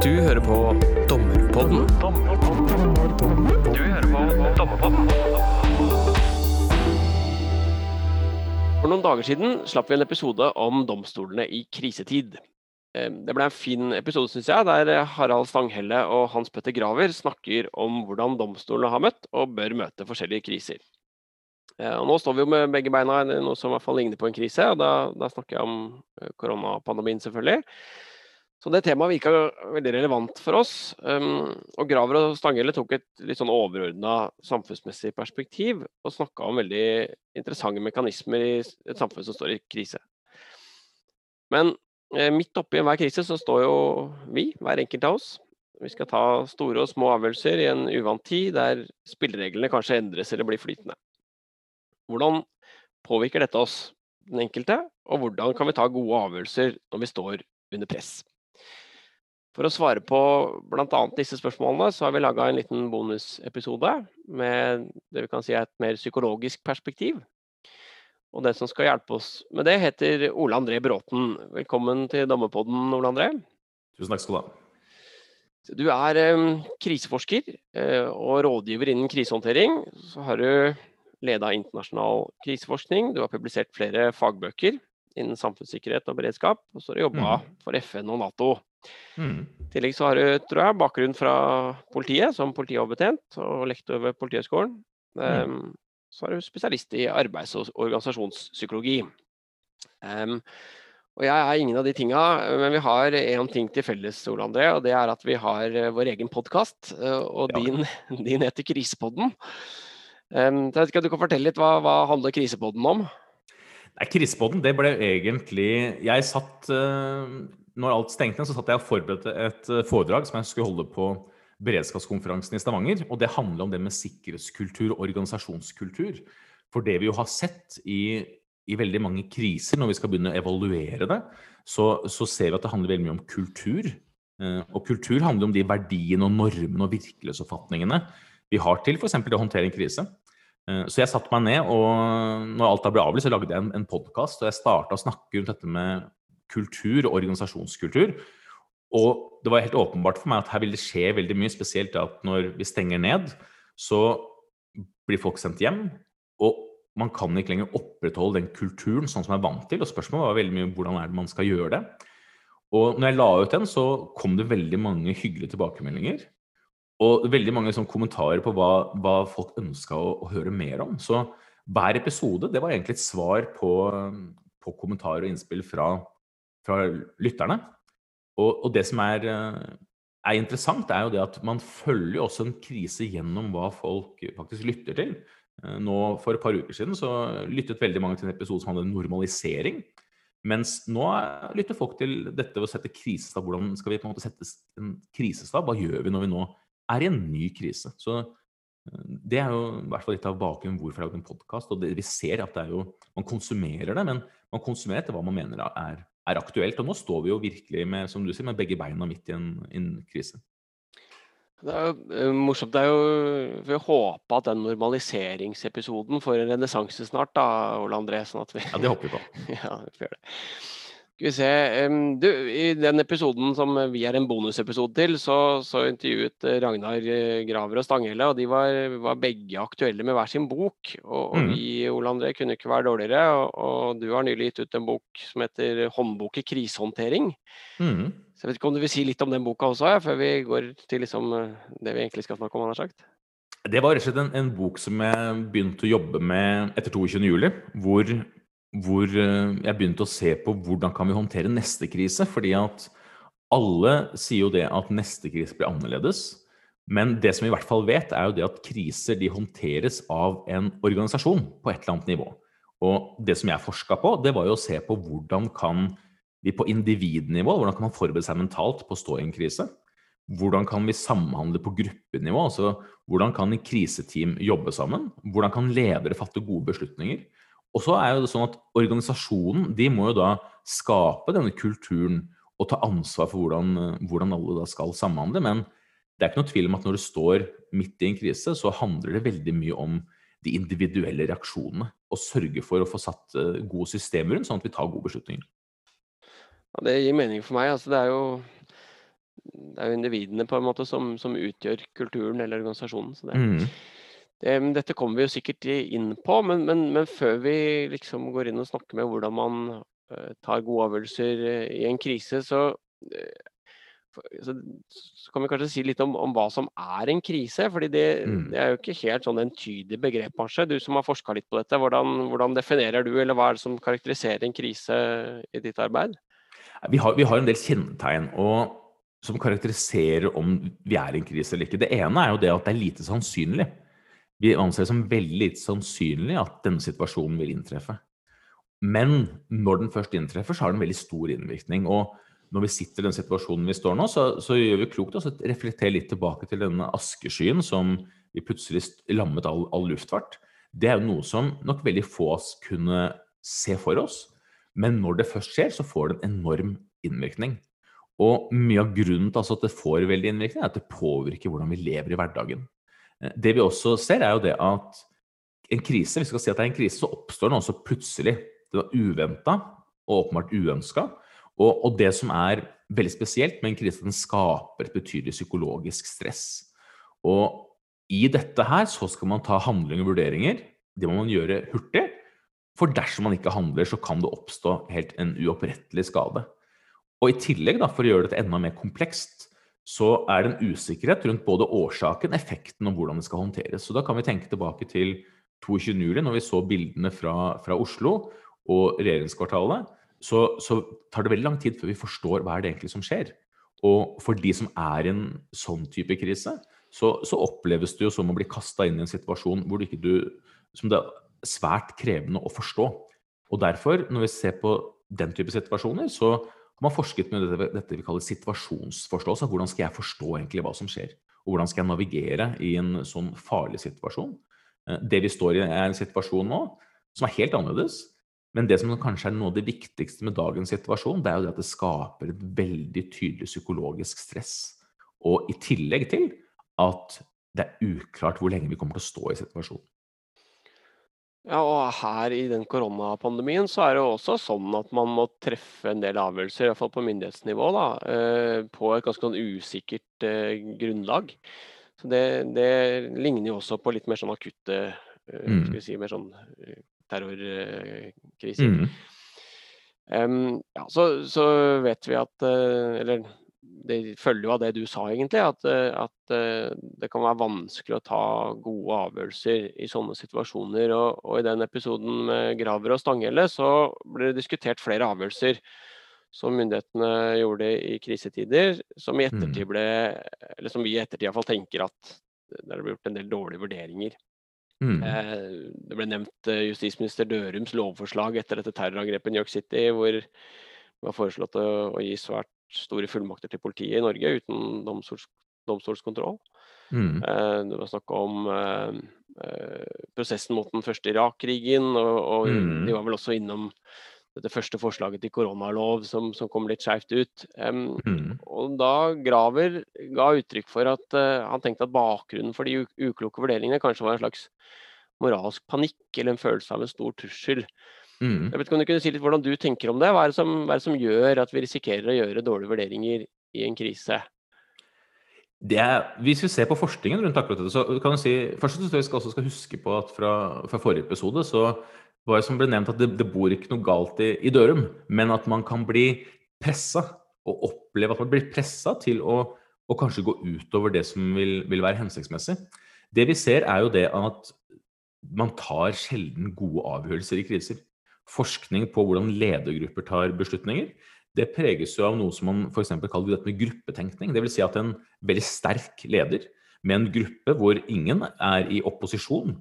Du hører på Dommerpodden. Du hører på Dommerpodden. For noen dager siden slapp vi en episode om domstolene i krisetid. Det ble en fin episode, syns jeg, der Harald Stanghelle og Hans Petter Graver snakker om hvordan domstolene har møtt og bør møte forskjellige kriser. Eh, Og nå står vi jo med begge beina i noe som i hvert fall ligner på en krise, og da, da snakker jeg om eh, koronapandemien, selvfølgelig. Så det temaet virka veldig relevant for oss. Um, og Graver og Stanghelle tok et litt sånn overordna samfunnsmessig perspektiv og snakka om veldig interessante mekanismer i et samfunn som står i krise. Men eh, midt oppi enhver krise så står jo vi, hver enkelt av oss. Vi skal ta store og små avgjørelser i en uvant tid der spillereglene kanskje endres eller blir flytende. Hvordan påvirker dette oss, den enkelte, og hvordan kan vi ta gode avgjørelser når vi står under press? For å svare på bl.a. disse spørsmålene, så har vi laga en liten bonusepisode med det vi kan si er et mer psykologisk perspektiv. Og den som skal hjelpe oss med det, heter Ole André Bråten. Velkommen til Dommerpodden, Ole André. Tusen takk skal du ha. Du er eh, kriseforsker eh, og rådgiver innen krisehåndtering. Så har du leda internasjonal kriseforskning. Du har publisert flere fagbøker innen samfunnssikkerhet og beredskap. Og så har du jobba for FN og Nato. Mm. I tillegg så har du, tror jeg, bakgrunn fra politiet som politioverbetjent og lektor ved Politihøgskolen. Um, så er du spesialist i arbeids- og organisasjonspsykologi. Um, og jeg er ingen av de tinga, men vi har én ting til felles, Ole André, og det er at vi har eh, vår egen podkast. Og Ja. din, din heter Krisepodden. Um, så jeg vet ikke om du kan fortelle litt hva, hva handler Krisepodden om? Nei, Krisepodden, det ble egentlig Jeg satt eh, Når alt stengte så satt jeg og forberedte et eh, foredrag som jeg skulle holde på beredskapskonferansen i Stavanger. Og det handler om det med sikkerhetskultur og organisasjonskultur. For det vi jo har sett i, i veldig mange kriser, når vi skal begynne å evaluere det, så, så ser vi at det handler veldig mye om kultur. Eh, Og kultur handler om de verdiene og normene og virkelighetsoppfatningene vi har til f.eks. det å håndtere en krise. Eh, Så jeg satte meg ned, og når alt da ble avlyst, så lagde jeg en, en podkast. Og jeg starta å snakke rundt dette med kultur og organisasjonskultur. Og det var helt åpenbart for meg at her vil det skje veldig mye, spesielt at når vi stenger ned, så blir folk sendt hjem. Og man kan ikke lenger opprettholde den kulturen sånn som man er vant til. Og spørsmålet var veldig mye hvordan er det man skal gjøre det. Og når jeg la ut den, så kom det veldig mange hyggelige tilbakemeldinger. Og veldig mange sånn kommentarer på hva, hva folk ønska å, å høre mer om. Så hver episode det var egentlig et svar på, på kommentarer og innspill fra, fra lytterne. Og, og det som er, eh, er interessant, er jo det at man følger også en krise gjennom hva folk faktisk lytter til. Eh, Nå For et par uker siden så lyttet veldig mange til en episode som om normalisering. Mens nå er- lytter folk til dette å sette krisestab. Hvordan skal vi på en måte sette en krisestab? Hva gjør vi når vi nå er i en ny krise? Så eh, det er jo i hvert fall litt av bakgrunnen hvorfor jeg har lagd en podkast. Og det, vi ser at det er jo Man konsumerer det, men man konsumerer etter hva man mener er, er aktuelt. Og nå står vi jo virkelig med, som du sier, med begge beina midt i en, en krise. Det er jo eh, morsomt. Det er jo Vi håper at den normaliseringsepisoden får en renessanse snart, da, Ole André. Sånn at vi Ja, det håper vi på. ja, vi får det. Skal vi se Du, i den episoden som vi er en bonusepisode til, så, så intervjuet eh, Ragnar eh, Graver og Stanghelle, og de var, var begge aktuelle med hver sin bok. Og, og Mhm. vi, Ole André, kunne ikke være dårligere. Og, og du har nylig gitt ut en bok som heter 'Håndbok i krisehåndtering'. Mm. Så jeg vet ikke om du vil si litt om den boka også, ja, før vi går til liksom, eh, det vi egentlig skal snakke om, han har sagt? Det var rett og slett en, en bok som jeg begynte å jobbe med etter 22. juli. Hvor, hvor eh, jeg begynte å se på hvordan kan vi håndtere neste krise. Fordi at alle sier jo det at neste krise blir annerledes. Men det som vi i hvert fall vet, er jo det at kriser de håndteres av en organisasjon på et eller annet nivå. Og det som jeg forska på, det var jo å se på hvordan kan vi på individnivå, hvordan kan man forberede seg mentalt på å stå i en krise? Hvordan kan vi samhandle på gruppenivå? altså Hvordan kan et kriseteam jobbe sammen? Hvordan kan ledere fatte gode beslutninger? Og så er jo det sånn at Organisasjonen de må jo da skape denne kulturen og ta ansvar for hvordan, hvordan alle da skal samhandle. Men det er ikke noe tvil om at når du står midt i en krise, så handler det veldig mye om de individuelle reaksjonene. Og sørge for å få satt eh, gode systemer rundt, sånn at vi tar gode beslutninger. Ja, det gir mening for meg. Altså, det er jo det er jo individene på en måte som, som utgjør kulturen eller organisasjonen. Så det, Mm. Det, dette kommer vi jo sikkert inn på, men, men, men før vi liksom går inn og snakker med hvordan man eh, tar gode avgjørelser eh, i en krise, så, eh, så, så kan vi kanskje si litt om, om hva som er en krise. fordi det, Mm. det er jo ikke helt sånn entydig begrep, kanskje. Du som har forska litt på dette, hvordan, hvordan definerer du, eller hva er det som karakteriserer en krise i ditt arbeid? Vi har, vi har en del kjennetegn og, som karakteriserer om vi er i en krise eller ikke. Det ene er jo det at det er lite sannsynlig. Vi anser det som veldig lite sannsynlig at denne situasjonen vil inntreffe. Men når den først inntreffer, så har den veldig stor innvirkning. Og når vi sitter i den situasjonen vi står nå, så, så gjør vi klokt å reflektere litt tilbake til denne askeskyen som vi plutselig lammet all, all luftfart. Det er jo noe som nok veldig få av oss kunne se for oss. Men når det først skjer, så får det en enorm innvirkning. Og mye av grunnen til altså at det får veldig innvirkning, er at det påvirker hvordan vi lever i hverdagen. Eh, Det vi også ser, er jo det at en krise, hvis vi skal si at det er en krise, så oppstår den også plutselig. Den er uventa og åpenbart uønska. Og, og det som er veldig spesielt med en krise, den skaper et betydelig psykologisk stress. Og i dette her så skal man ta handling og vurderinger. Det må man gjøre hurtig. For dersom man ikke handler, så kan det oppstå helt en uopprettelig skade. Og i tillegg, da, for å gjøre dette enda mer komplekst, så er det en usikkerhet rundt både årsaken, effekten og hvordan det skal håndteres. Så da kan vi tenke tilbake til 22. juli, når vi så bildene fra, fra Oslo og regjeringskvartalet. Så, så tar det veldig lang tid før vi forstår hva er det egentlig som skjer. Og for de som er i en sånn type krise, så, så oppleves det jo som å bli kasta inn i en situasjon hvor du ikke du, som det er svært krevende å forstå. Og derfor, når vi ser på den type situasjoner, så har forsket med dette, dette vi kaller situasjonsforståelse. Hvordan skal jeg forstå egentlig hva som skjer? Og hvordan skal jeg navigere i en sånn farlig situasjon? Eh, Det vi står i, er en situasjon nå som er helt annerledes. Men det som kanskje er noe av det viktigste med dagens situasjon, det er jo det at det skaper et veldig tydelig psykologisk stress. Og i tillegg til at det er uklart hvor lenge vi kommer til å stå i situasjonen. Ja, og her i den koronapandemien så er det jo også sånn at man må treffe en del avgjørelser, i hvert fall på myndighetsnivå, da, eh, på et ganske sånn usikkert eh, grunnlag. Så det, det ligner jo også på litt mer sånn akutte, eh, Mm. skal vi si, mer sånn terrorkriser. Mm. Um, ja, så, så vet vi at Eller det følger jo av det du sa, egentlig. At, eh, at eh, det kan være vanskelig å ta gode avgjørelser i sånne situasjoner. Og, og i den episoden med Graver og Stanghelle så ble det diskutert flere avgjørelser som myndighetene gjorde i krisetider, som i ettertid ble Eller som vi i ettertid iallfall tenker at der det ble gjort en del dårlige vurderinger. Mm. Eh, Det ble nevnt justisminister Dørums lovforslag etter dette terrorangrepet i New York City, hvor det var foreslått å, å gi svært store fullmakter til politiet i Norge uten domstols, domstolskontroll. Mm. Eh, Det var snakk om eh, eh, prosessen mot den første Irak-krigen, og, og Mm. de var vel også innom dette første forslaget til koronalov som, som kom litt skjevt ut. Um, Mm. og da Graver ga uttrykk for at uh, han tenkte at bakgrunnen for de ukloke vurderingene kanskje var en slags moralsk panikk eller en følelse av en stor trussel. Mm. Jeg vet ikke om du kunne si litt hvordan du tenker om det? Hva er det som, hva er det som gjør at vi risikerer å gjøre dårlige vurderinger i en krise? Det er, hvis vi ser på forskningen rundt akkurat dette, så kan du si Først og fremst skal vi skal også skal huske på at fra, fra forrige episode så var det som ble nevnt at det, det bor ikke noe galt i, i Dørum, men at man kan bli pressa og oppleve at man blir pressa til å, å kanskje gå utover det som vil, vil være hensiktsmessig. Det vi ser, er jo det at man tar sjelden gode avgjørelser i kriser. Forskning på hvordan ledergrupper tar beslutninger, det preges jo av noe som man f.eks. kaller dette med gruppetenkning. Vil si at en veldig sterk leder med en gruppe hvor ingen er i opposisjon,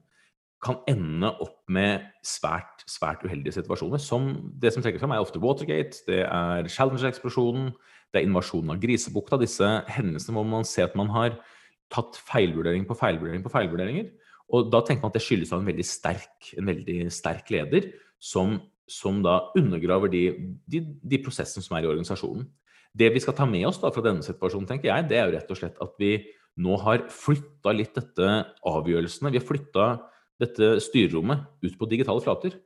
kan ende opp med svært, svært uheldige situasjoner. Som det som trekker fram, er ofte Watergate, det er Challenger-eksplosjonen, det er invasjonen av Grisebukta. Disse hendelsene hvor man ser at man har tatt feilvurdering på feilvurdering på feilvurderinger. Og da tenker man at det skyldes av en veldig sterk, en veldig sterk leder som, som da undergraver de, de, de prosessene som er i organisasjonen. Det vi skal ta med oss da fra denne situasjonen, tenker jeg, det er jo rett og slett at vi nå har flytta litt dette avgjørelsene. Vi har flytta dette styrerommet ut på digitale flater.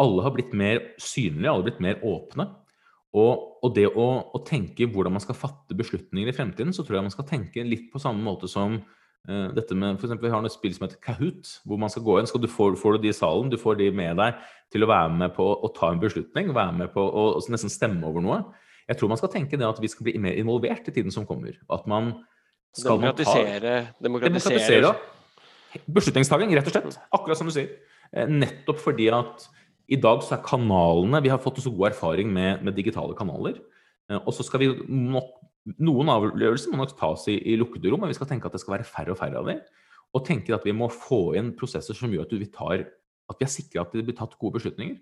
Alle har blitt mer synlige, alle har blitt mer åpne. Og, og det å, å, tenke hvordan man skal fatte beslutninger i fremtiden, så tror jeg man skal tenke litt på samme måte som dette med for eksempel, Vi har noe spill som heter Kahoot, hvor man skal gå inn. Skal du får, får, du de i salen, du får de med deg til å være med på å ta en beslutning, være med på å nesten stemme over noe. Jeg tror man skal tenke det at vi skal bli mer involvert i tiden som kommer. At man skal demokratisere, ta, demokratisere. demokratisere beslutningstaking, rett og slett. Akkurat som du sier. Eh, nettopp fordi at i dag så er kanalene Vi har fått så god erfaring med, med digitale kanaler. Eh, og så skal vi nok Noen avgjørelser må nok tas i, i lukkede rom, men vi skal tenke at det skal være færre og færre av dem. Og tenke at vi må få inn prosesser som gjør at vi, tar, at vi er sikre at det blir tatt gode beslutninger.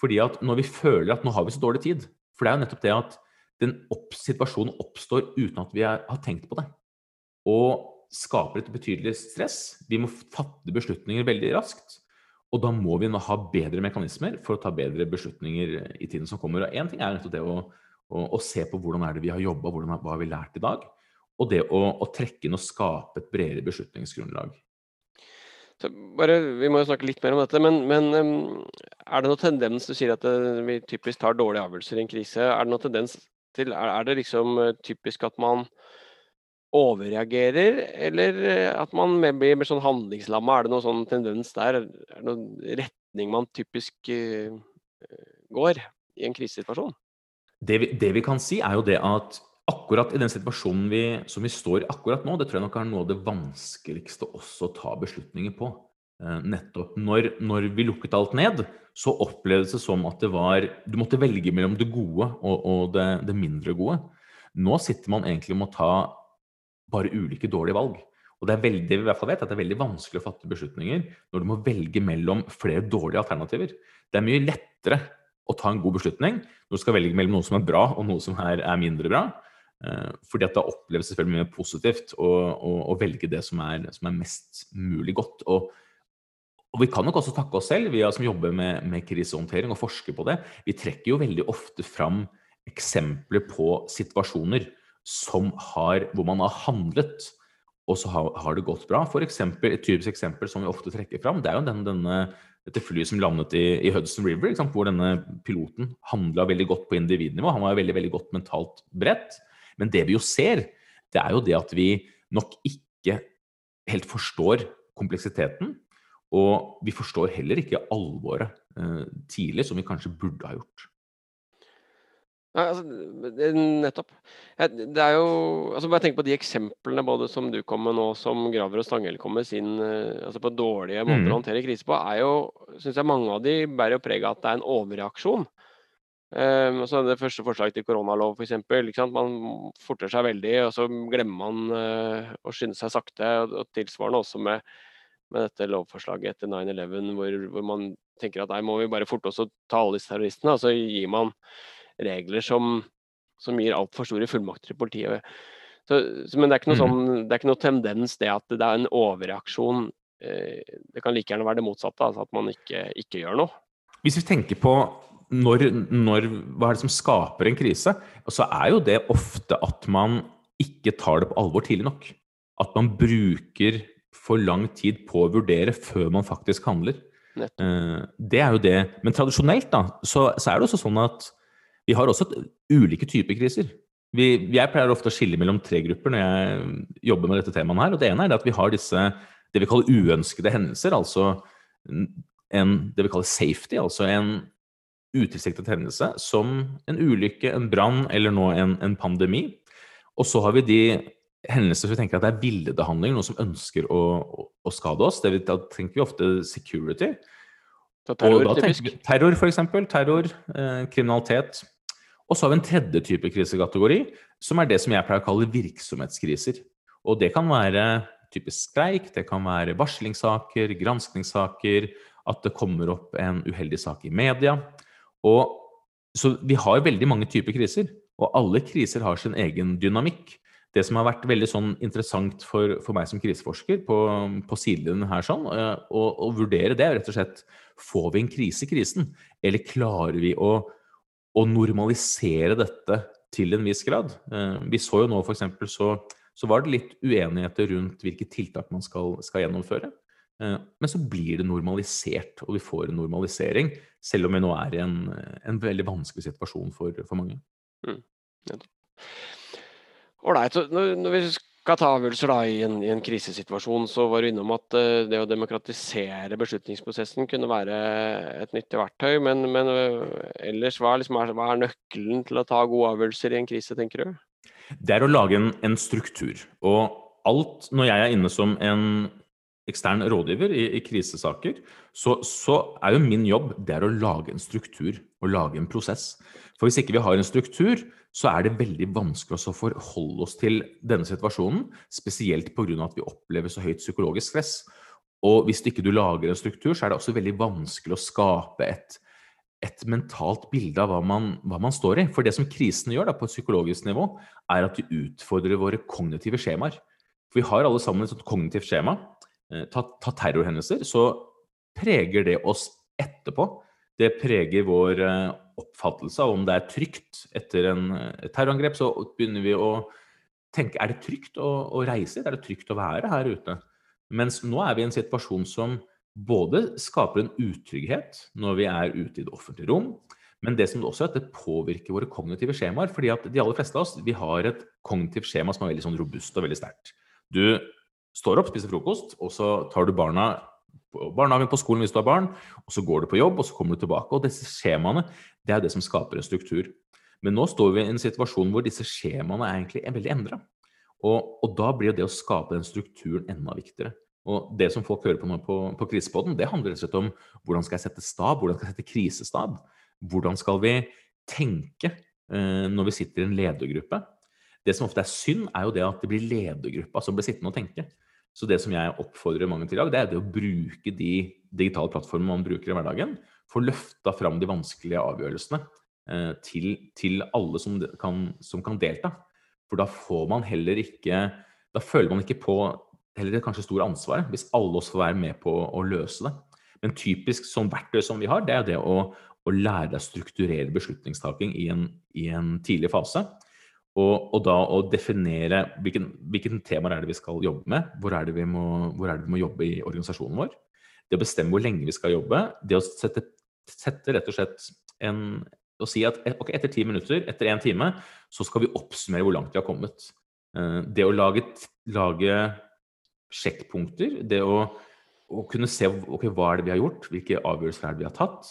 Fordi at når vi føler at nå har vi så dårlig tid For det er jo nettopp det at den opp, situasjonen oppstår uten at vi er, har tenkt på det. Og skaper et betydelig stress. Vi må fatte beslutninger veldig raskt. Og da må vi nå ha bedre mekanismer for å ta bedre beslutninger i tiden som kommer. Og én ting er nettopp det å, å, og se på hvordan er det vi har jobba, hva har vi lært i dag. Og det å, å trekke inn og skape et bredere beslutningsgrunnlag. Bare, vi må jo snakke litt mer om dette, men, men er det noen tendens Du sier at eh, vi typisk tar dårlige avgjørelser i en krise. Er det noen tendens til Er, er det liksom eh, typisk at man overreagerer, eller eh, at man blir mer sånn handlingslamma? Er det noen sånn tendens der? Er det noen retning man typisk går i en krisesituasjon? Det vi, det vi, kan si, er jo det at akkurat i den situasjonen vi, som vi står i akkurat nå, det tror jeg nok er noe av det vanskeligste også å ta beslutninger på. Uh, nettopp når, når, vi lukket alt ned, så opplevdes det som at det var Du måtte velge mellom det gode og, og det, det mindre gode. Nå sitter man egentlig med å ta bare ulike dårlige valg. Og det er veldig, vi i hvert fall vet, at det er veldig vanskelig å fatte beslutninger når du må velge mellom flere dårlige alternativer. Det er mye lettere å ta en god beslutning når du skal velge mellom noe som er bra og noe som er, er mindre bra. Eh, fordi at da oppleves det selvfølgelig mye positivt å, å, å velge det som er, som er, mest mulig godt. Og, og, vi kan nok også takke oss selv, vi som jobber med, med krisehåndtering og forsker på det. Vi trekker jo veldig ofte fram eksempler på situasjoner har, hvor man har handlet, og så har, har det gått bra. For eksempel, et typisk eksempel som vi ofte trekker fram, det er jo den, denne, dette flyet som landet i, i Hudson River, hvor denne piloten handla veldig godt på individnivå. Han var veldig, veldig godt mentalt bredt. Men det vi jo ser, det er jo det at vi nok ikke helt forstår kompleksiteten. Og vi forstår heller ikke alvoret eh, tidlig, som vi kanskje burde ha gjort. Nei, altså, nettopp. Det er jo altså Bare tenk på de eksemplene både som du kom med nå, som Graver og Stanghelle kom med sin eh, altså på dårlige måter mm. å håndtere krise på, er jo synes jeg mange av de bærer jo preg av at det er en overreaksjon. Um, altså det første forslaget til koronalov, f.eks. Man forter seg veldig, og så glemmer man uh, å skynde seg sakte. Og, og tilsvarende også med, med, dette lovforslaget etter 9-11, hvor, hvor, man tenker at nei, må vi bare forte oss å ta alle disse terroristene, og så gir man regler som, som gir altfor store fullmakter til politiet. Så, men det er, ikke noe mm. sånn, det er ikke noe tendens det at det er en overreaksjon. Eh, det kan like gjerne være det motsatte, altså at man ikke, ikke gjør noe. Hvis vi tenker på når, når, hva er det som skaper en krise, så er jo det ofte at man ikke tar det på alvor tidlig nok. At man bruker for lang tid på å vurdere før man faktisk handler. Nettopp. Eh, det er jo det. Men tradisjonelt da, så, så er det også sånn at vi har også ulike typer kriser. Vi, jeg pleier ofte å skille mellom tre grupper når jeg jobber med dette temaet her. og Det ene er at vi har disse det vi kaller uønskede hendelser. Altså en, det vi kaller safety, altså en utilsiktet hendelse som en ulykke, en brann eller nå en, en, pandemi. Og så har vi de hendelser som vi tenker at det er billedhandling, noen som ønsker å, å, å skade oss. Det, da tenker vi ofte security. Terror, og da tenker vi terror, f.eks. Terror, eh, kriminalitet. Og så har vi en tredje type krisekategori, som er det som jeg pleier å kalle virksomhetskriser. Og det kan være typisk streik, det kan være varslingssaker, granskningssaker, at det kommer opp en uheldig sak i media. Og, så vi har veldig mange typer kriser, og alle kriser har sin egen dynamikk. Det som har vært veldig sånn interessant for, for meg som kriseforsker på, på sidelinjen her, sånn, eh, å, å vurdere det, er rett og slett Får vi en krise i krisen, eller klarer vi å å normalisere dette til en viss grad. Eh, vi så jo nå f.eks. Så, så var det litt uenigheter rundt hvilke tiltak man skal, skal gjennomføre. Eh, men så blir det normalisert, og vi får en normalisering, selv om vi nå er i en, en veldig vanskelig situasjon for, for mange. Mm. Ålreit. Når, vi skal ta avgjørelser da, i, en, i en krisesituasjon, så var du innom at uh, det å demokratisere beslutningsprosessen kunne være et nyttig verktøy. Men, men uh, ellers, hva er, liksom, hva er, nøkkelen til å ta gode avgjørelser i en krise, tenker du? Det er å lage en, en struktur. Og alt, når jeg er inne som en ekstern rådgiver i, i krisesaker, så, så, er jo min jobb det er å lage en struktur og lage en prosess. For hvis ikke vi har en struktur, så er det veldig vanskelig å forholde oss til denne situasjonen. Spesielt pga. at vi opplever så høyt psykologisk stress. Og hvis ikke du lager en struktur, så er det også veldig vanskelig å skape et, et mentalt bilde av hva man, hva man, står i. For det som krisen gjør da, på et psykologisk nivå, er at de utfordrer våre kognitive skjemaer. For vi har alle sammen et sånt kognitivt skjema Eh, ta, ta, terrorhendelser, så preger det oss etterpå. Det preger vår eh, oppfattelse av om det er trygt etter en eh, terrorangrep. Så begynner vi å tenke er det trygt å, å reise hit, er det trygt å være her ute? Mens nå er vi i en situasjon som både skaper en utrygghet når vi er ute i det offentlige rom, men det som også er at det påvirker våre kognitive skjemaer. fordi at de aller fleste av oss vi har et kognitivt skjema som er veldig sånn robust og veldig sterkt. Du står opp, spiser frokost, og så tar du barna barnehagen på skolen hvis du har barn, og så går du på jobb, og så kommer du tilbake. Og disse skjemaene, det er det som skaper en struktur. Men nå står vi i en situasjon hvor disse skjemaene er egentlig veldig endra. Og, og, da blir det å skape den strukturen enda viktigere. Og det som folk hører på nå på, på krisepodden, det handler rett og slett om hvordan skal jeg sette stab, hvordan skal jeg sette krisestab? Hvordan skal vi tenke eh, når vi sitter i en ledergruppe? Det som ofte er synd, er jo det at det blir ledergruppa som blir sittende og tenke. Så det som jeg oppfordrer mange til i dag, det er det å bruke de digitale plattformene man bruker i hverdagen. Få løfta fram de vanskelige avgjørelsene eh, til, til, alle som kan, som kan, delta. For da får man heller ikke Da føler man ikke på heller det kanskje store ansvaret, hvis alle oss får være med på å løse det. Men typisk sånn verktøy som vi har, det er det å, å lære deg å strukturere beslutningstaking i en, i en tidlig fase. Og, og, da å definere hvilken, hvilken temaer er det vi skal jobbe med, hvor er, må, hvor er, det vi må, jobbe i organisasjonen vår. Det å bestemme hvor lenge vi skal jobbe. Det å sette, sette rett og slett en Å si at okay, etter ti minutter, etter én time, så skal vi oppsummere hvor langt vi har kommet. Eh, det å lage, lage sjekkpunkter, det å, å kunne se okay, hva er det vi har gjort, hvilke avgjørelser er det vi har tatt,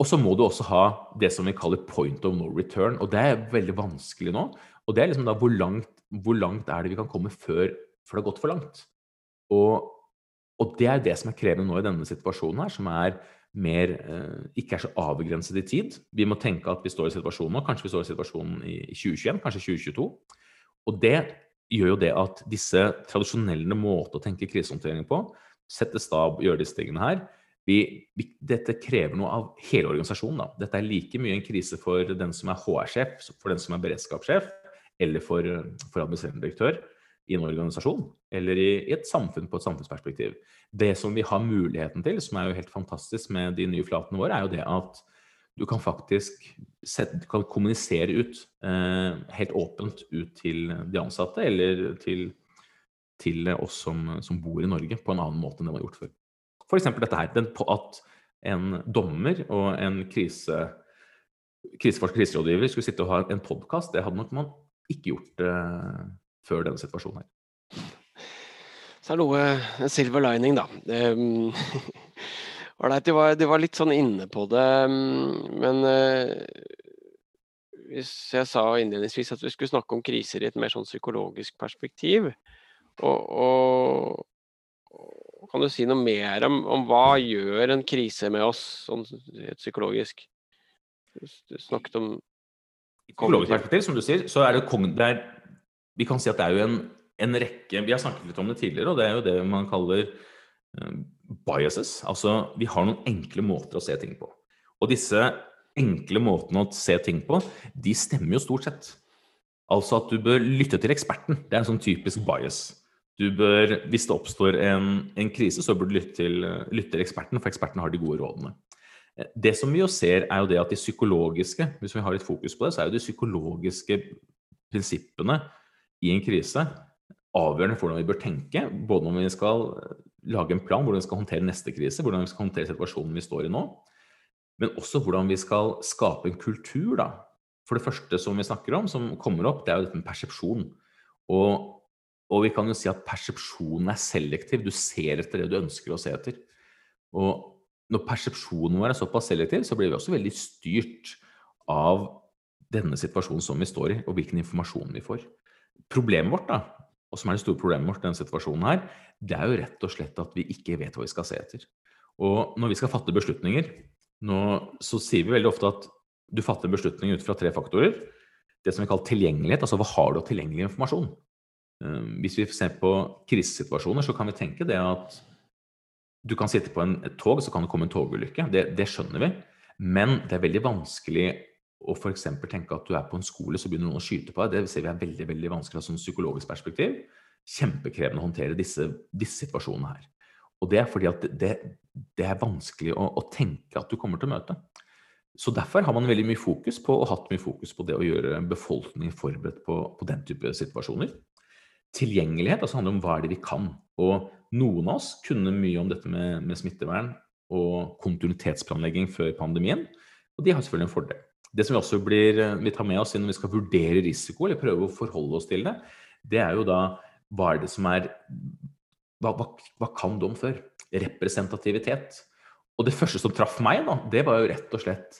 og så må du også ha det som vi kaller point of no return. Og det er veldig vanskelig nå. Og det er liksom da hvor langt, hvor langt er det vi kan komme før, før det har gått for langt? Og, og, det er det som er krevende nå i denne situasjonen her, som er mer eh, ikke er så avgrenset i tid. Vi må tenke at vi står i situasjonen nå. Kanskje vi står i situasjonen i 2021, kanskje 2022. Og det gjør jo det at disse tradisjonelle måter å tenke krisehåndtering på, sette stab, gjøre disse tingene her, vi, vi, dette krever noe av hele organisasjonen. Da. Dette er like mye en krise for den som er HR-sjef, for den som er beredskapssjef, eller for, for administrerende direktør i en organisasjon, eller i, i, et samfunn på et samfunnsperspektiv. Det som vi har muligheten til, som er jo helt fantastisk med de nye flatene våre, er jo det at du kan faktisk sette, kan kommunisere ut, eh, helt åpent ut til de ansatte, eller til, til oss som, som, bor i Norge, på en annen måte enn det man har gjort før. F.eks. dette her. Den, at en dommer og en krise, kriseforsker kriserådgiver skulle sitte og ha en podkast, det hadde nok man ikke gjort eh, før denne situasjonen her. Så er det noe silver lining, da. Um, de, var, var litt sånn inne på det, men uh, hvis jeg sa innledningsvis at vi skulle snakke om kriser i et mer sånn psykologisk perspektiv, og, og, kan du si noe mer om, om hva gjør en krise med oss, sånn psykologisk? Du snakket om Psykologisk perspektiv, som du sier, så er det, det er, Vi kan si at det er jo en, en, rekke Vi har snakket litt om det tidligere, og det er jo det man kaller uh, biases. Altså vi har noen enkle måter å se ting på. Og disse enkle måtene å se ting på, de stemmer jo stort sett. Altså at du bør lytte til eksperten. Det er en sånn typisk bias. Du bør, hvis det oppstår en, en krise, så bør du lytte til, lytte til eksperten, for eksperten har de gode rådene. Det som vi jo ser, er jo det at de psykologiske hvis vi har litt fokus på det, så er jo de psykologiske prinsippene i en krise avgjørende for hvordan vi bør tenke. Både når vi skal lage en plan hvordan vi skal håndtere neste krise, hvordan vi skal håndtere situasjonen vi står i nå. Men også hvordan vi skal skape en kultur, da. For det første som vi snakker om, som kommer opp, det er jo dette med persepsjon. Og, og vi kan jo si at persepsjonen er selektiv. Du ser etter det du ønsker å se etter. Og når persepsjonen vår er såpass selektiv, så blir vi også veldig styrt av denne situasjonen som vi står i, og hvilken informasjon vi får. Problemet vårt, da, og som er det store problemet vårt i denne situasjonen her, det er jo rett og slett at vi ikke vet hva vi skal se etter. Og når vi skal fatte beslutninger, nå, så sier vi veldig ofte at du fatter beslutninger ut fra tre faktorer. Det som vi kaller tilgjengelighet, altså hva har du av tilgjengelig informasjon? Eh, hvis vi ser på krisesituasjoner, så kan vi tenke det at du kan sitte på en, et tog, så kan det komme en togulykke. Det, det skjønner vi. Men det er veldig vanskelig å f.eks. tenke at du er på en skole, så begynner noen å skyte på deg. Det ser vi er veldig veldig vanskelig fra et psykologisk perspektiv. Kjempekrevende å håndtere disse, disse, situasjonene her. Og det er fordi at det, det er vanskelig å, å, tenke at du kommer til å møte. Så derfor har man veldig mye fokus på, og hatt mye fokus på det å gjøre befolkningen forberedt på, på den type situasjoner. Tilgjengelighet altså handler om hva er det vi kan. Og noen av oss kunne mye om dette med, med smittevern og kontinuitetsplanlegging før pandemien. Og de har selvfølgelig en fordel. Det som vi også blir, eh, vi tar med oss når vi skal vurdere risiko, eller prøve å forholde oss til det, det er jo da hva er det som er Hva, hva, hva kan du om før? Representativitet. Og det første som traff meg, da, det var jo rett og slett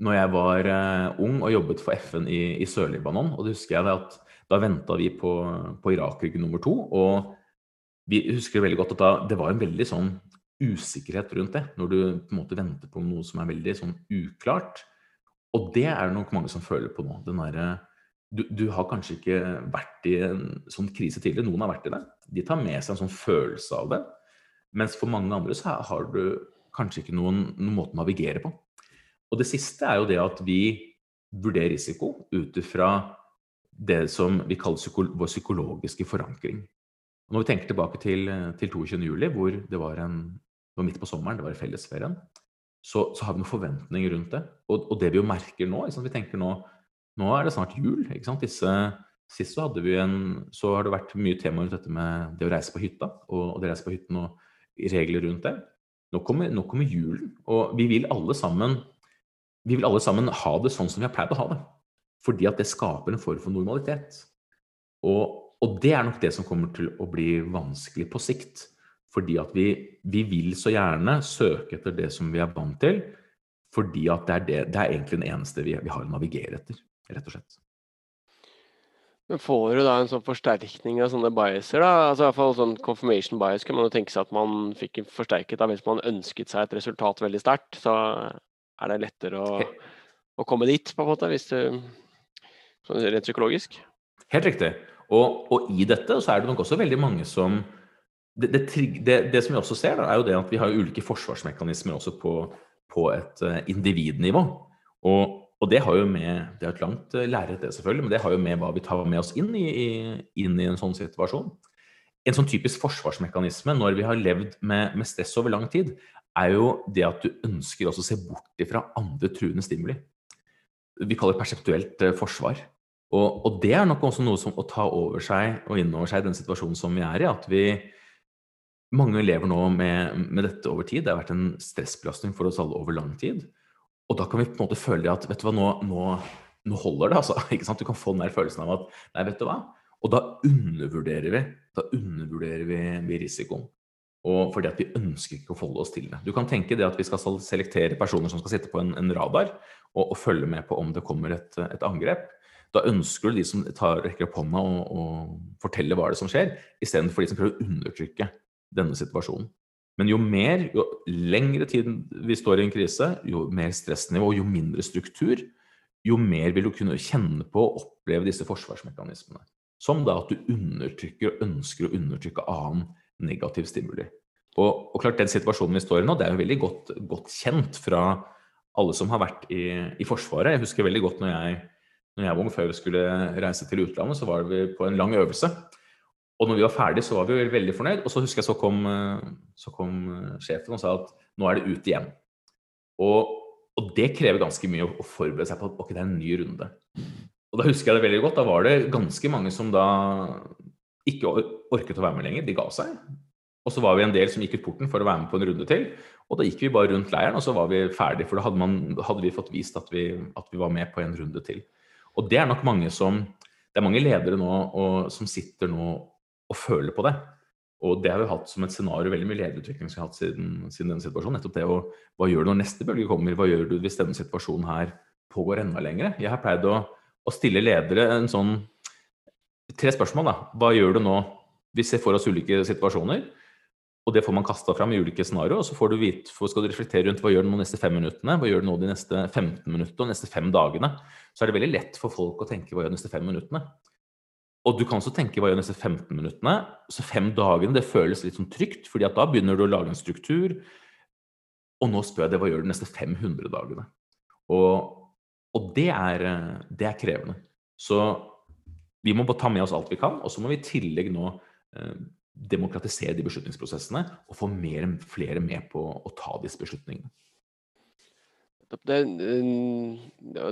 når jeg var uh, ung og jobbet for FN i, i Sør-Libanon. Og det husker jeg at da venta vi på, på Irak-krigen nummer to. Og vi husker veldig godt at da, det var en veldig sånn usikkerhet rundt det. Når du på en måte venter på noe som er veldig sånn uklart. Og det er det nok mange som føler på nå. den Der, du, du, har kanskje ikke vært i en sånn krise tidligere. Noen har vært i det. De tar med seg en sånn følelse av det. Mens for mange andre så har du kanskje ikke noen, noen måte å navigere på. Og det siste er jo det at vi vurderer risiko ut ifra det som vi kaller psyko vår psykologiske forankring. Og når vi tenker tilbake til, til 22.07, hvor det var, en, det var midt på sommeren, det var i fellesferien, så, så, har vi noen forventninger rundt det. Og, og det vi jo merker nå Vi tenker nå nå er det snart jul. ikke sant? Disse, sist så hadde vi en, så har det vært mye tema rundt dette med det å reise på hytta, og, og det å reise på hytten og regler rundt det. Nå kommer, nå kommer, julen, og vi vil alle sammen vi vil alle sammen ha det sånn som vi har pleid å ha det. Fordi at det skaper en form for normalitet. Og, og det er nok det som kommer til å bli vanskelig på sikt. Fordi at vi, vi, vil så gjerne søke etter det som vi er vant til, fordi at det er, det, det er egentlig den eneste vi, vi, har å navigere etter, rett og slett. Men får du da en sånn forsterkning av sånne biaser? da? Altså i hvert fall sånn Confirmation bias kan man jo tenke seg at man fikk forsterket da hvis man ønsket seg et resultat veldig sterkt. Så er det lettere å, å, komme dit, på en måte, hvis du rent psykologisk. Helt riktig. Og, og, i dette så er det nok også veldig mange som det, det, det, som vi også ser, da, er jo det at vi har ulike forsvarsmekanismer også på, på et uh, individnivå. Og, og, det har jo med Det er et langt uh, lerret, det selvfølgelig, men det har jo med hva vi tar med oss inn i, i, inn i en sånn situasjon. En sånn typisk forsvarsmekanisme når vi har levd med, med, stress over lang tid, er jo det at du ønsker også å se bort ifra andre truende stimuli. Vi kaller det perseptuelt uh, forsvar. Og, og, det er nok også noe som å ta over seg og innover seg den situasjonen som vi er i. At vi, mange lever nå med, med, dette over tid. Det har vært en stressbelastning for oss alle over lang tid. Og da kan vi på en måte føle at vet du hva, nå, nå, nå holder det. altså, ikke sant? Du kan få den der følelsen av at nei, vet du hva. Og da undervurderer vi da undervurderer vi, vi risikoen. Og fordi at vi ønsker ikke å forholde oss til det. Du kan tenke det at vi skal selektere personer som skal sitte på en, en radar og, og, følge med på om det kommer et, et angrep. Da ønsker du de som tar, rekker opp hånda og, og forteller hva det er som skjer, istedenfor de som prøver å undertrykke denne situasjonen. Men jo mer, jo lengre tid vi står i en krise, jo mer stressnivå, jo mindre struktur, jo mer vil du kunne kjenne på og oppleve disse forsvarsmekanismene. Som da at du undertrykker og ønsker å undertrykke annen negativ stimuli. Og, og, klart Den situasjonen vi står i nå, det er jo veldig godt, godt kjent fra alle som har vært i, i, Forsvaret. Jeg husker veldig godt når jeg, når jeg var ung, før vi skulle reise til utlandet, så var vi på en lang øvelse. Og når vi var ferdig, så var vi veldig fornøyd. Og så husker jeg så kom, eh, så kom eh, sjefen og sa at nå er det ut igjen. Og, og, det krever ganske mye å forberede seg på at ok, det er en ny runde. Og da husker jeg det veldig godt. Da var det ganske mange som da ikke orket å være med lenger. De ga seg. Og så var vi en del som gikk ut porten for å være med på en runde til. Og da gikk vi bare rundt leiren, og så var vi ferdig, for da hadde, man, hadde vi fått vist at vi, at vi, var med på en runde til. Og det er nok mange som Det er mange ledere nå og, som sitter nå og føler på det. Og det har vi hatt som et scenario, veldig mye lederutvikling som vi har hatt siden, siden denne situasjonen. Nettopp det å Hva gjør du når neste bølge kommer? Hva gjør du hvis denne situasjonen her pågår enda lenger? Jeg har pleid å, å stille ledere en sånn Tre spørsmål, da. Hva gjør du nå? Vi ser for oss ulike situasjoner. Og det får man kasta fram i ulike scenarioer. Og så får du vite, skal du reflektere rundt hva gjør du nå de neste fem minuttene, hva gjør du nå de neste 15 minuttene og de neste fem dagene. Så er det veldig lett for folk å tenke hva gjør de neste fem minuttene. Og du kan også tenke hva gjør de neste 15 minuttene. Så fem dagene, det føles litt sånn trygt, fordi at da begynner du å lage en struktur. Og nå spør jeg deg hva gjør du de neste 500 dagene. Og, og det, er, det, er, krevende. Så vi må bare ta med oss alt vi kan, og så må vi i tillegg nå eh, demokratisere de beslutningsprosessene og få mer, flere med på å ta disse beslutningene. Det,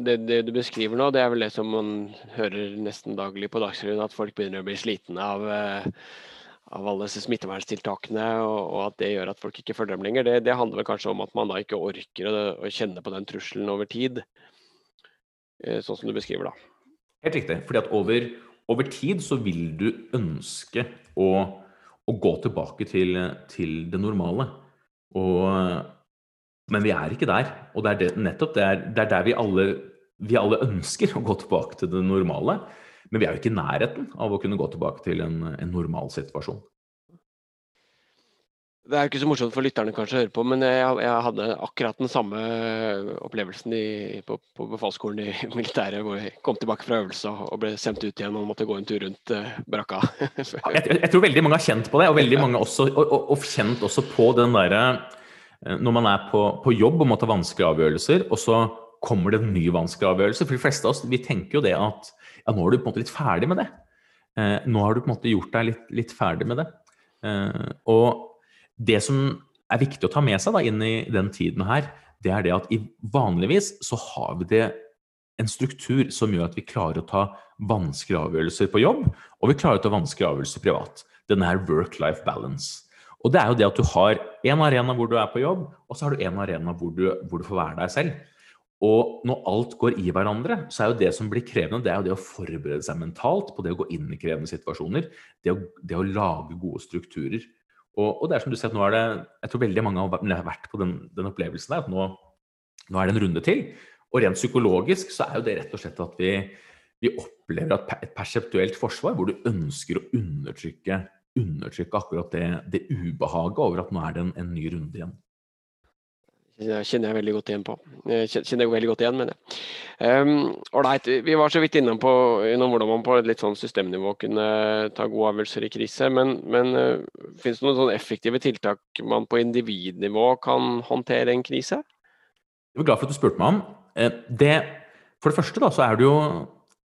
det, det, du beskriver nå, det er vel det som man hører nesten daglig på Dagsrevyen, at folk begynner å bli slitne av, eh, av alle disse smitteverntiltakene, og, og, at det gjør at folk ikke følger dem lenger. Det, det, handler vel kanskje om at man da ikke orker å, å kjenne på den trusselen over tid, eh, sånn som du beskriver da. Helt riktig. fordi at over, over tid så vil du ønske å å gå tilbake til, til det normale. Og, men vi er ikke der. Og det er det, nettopp det er, det er der vi alle, vi alle, ønsker å gå tilbake til det normale. Men vi er jo ikke i nærheten av å kunne gå tilbake til en, en normal situasjon. Det er ikke så morsomt for lytterne kanskje å høre på, men jeg, jeg hadde akkurat den samme opplevelsen i, på, på befalsskolen i militæret, hvor jeg kom tilbake fra øvelse og ble sendt ut igjen og måtte gå en tur rundt eh, brakka. jeg, jeg, tror veldig mange har kjent på det, og veldig mange også, og, og, og kjent også på den derre eh, Når man er på, på, jobb og må ta vanskelige avgjørelser, og så kommer det en ny vanskelig avgjørelse. For de fleste av oss vi tenker jo det at ja, nå er du på en måte litt ferdig med det. Eh, nå har du på en måte gjort deg litt, litt ferdig med det. Eh, og det som er viktig å ta med seg da, inn i den tiden her, det er det at vanligvis så har vi det en struktur som gjør at vi klarer å ta vanskelige avgjørelser på jobb, og vi klarer å ta vanskelige avgjørelser privat. Denne her work-life balance. Og det er jo det at du har en arena hvor du er på jobb, og så har du en arena hvor du, hvor du får være deg selv. Og når alt går i hverandre, så er jo det som blir krevende, det er jo det å forberede seg mentalt på det å gå inn i krevende situasjoner. Det å, det å lage gode strukturer. Og, og, det er som du sier at nå er det Jeg tror veldig mange har vært på den, den opplevelsen der. at nå, nå, er det en runde til. Og rent psykologisk så er jo det rett og slett at vi, vi opplever et perseptuelt forsvar hvor du ønsker å undertrykke, undertrykke akkurat det, det ubehaget over at nå er det en, en ny runde igjen. Det kjenner jeg veldig godt igjen på. Kjenner jeg veldig godt igjen, jeg. Ålreit, um, vi var så vidt innom, på, innom hvordan man på et litt sånn systemnivå kunne ta gode avgjørelser i krise. Men, men uh, finnes det noen sånn effektive tiltak man på individnivå kan håndtere en krise? Jeg er glad for at du spurte meg om. Eh, det, for det første da, så er det jo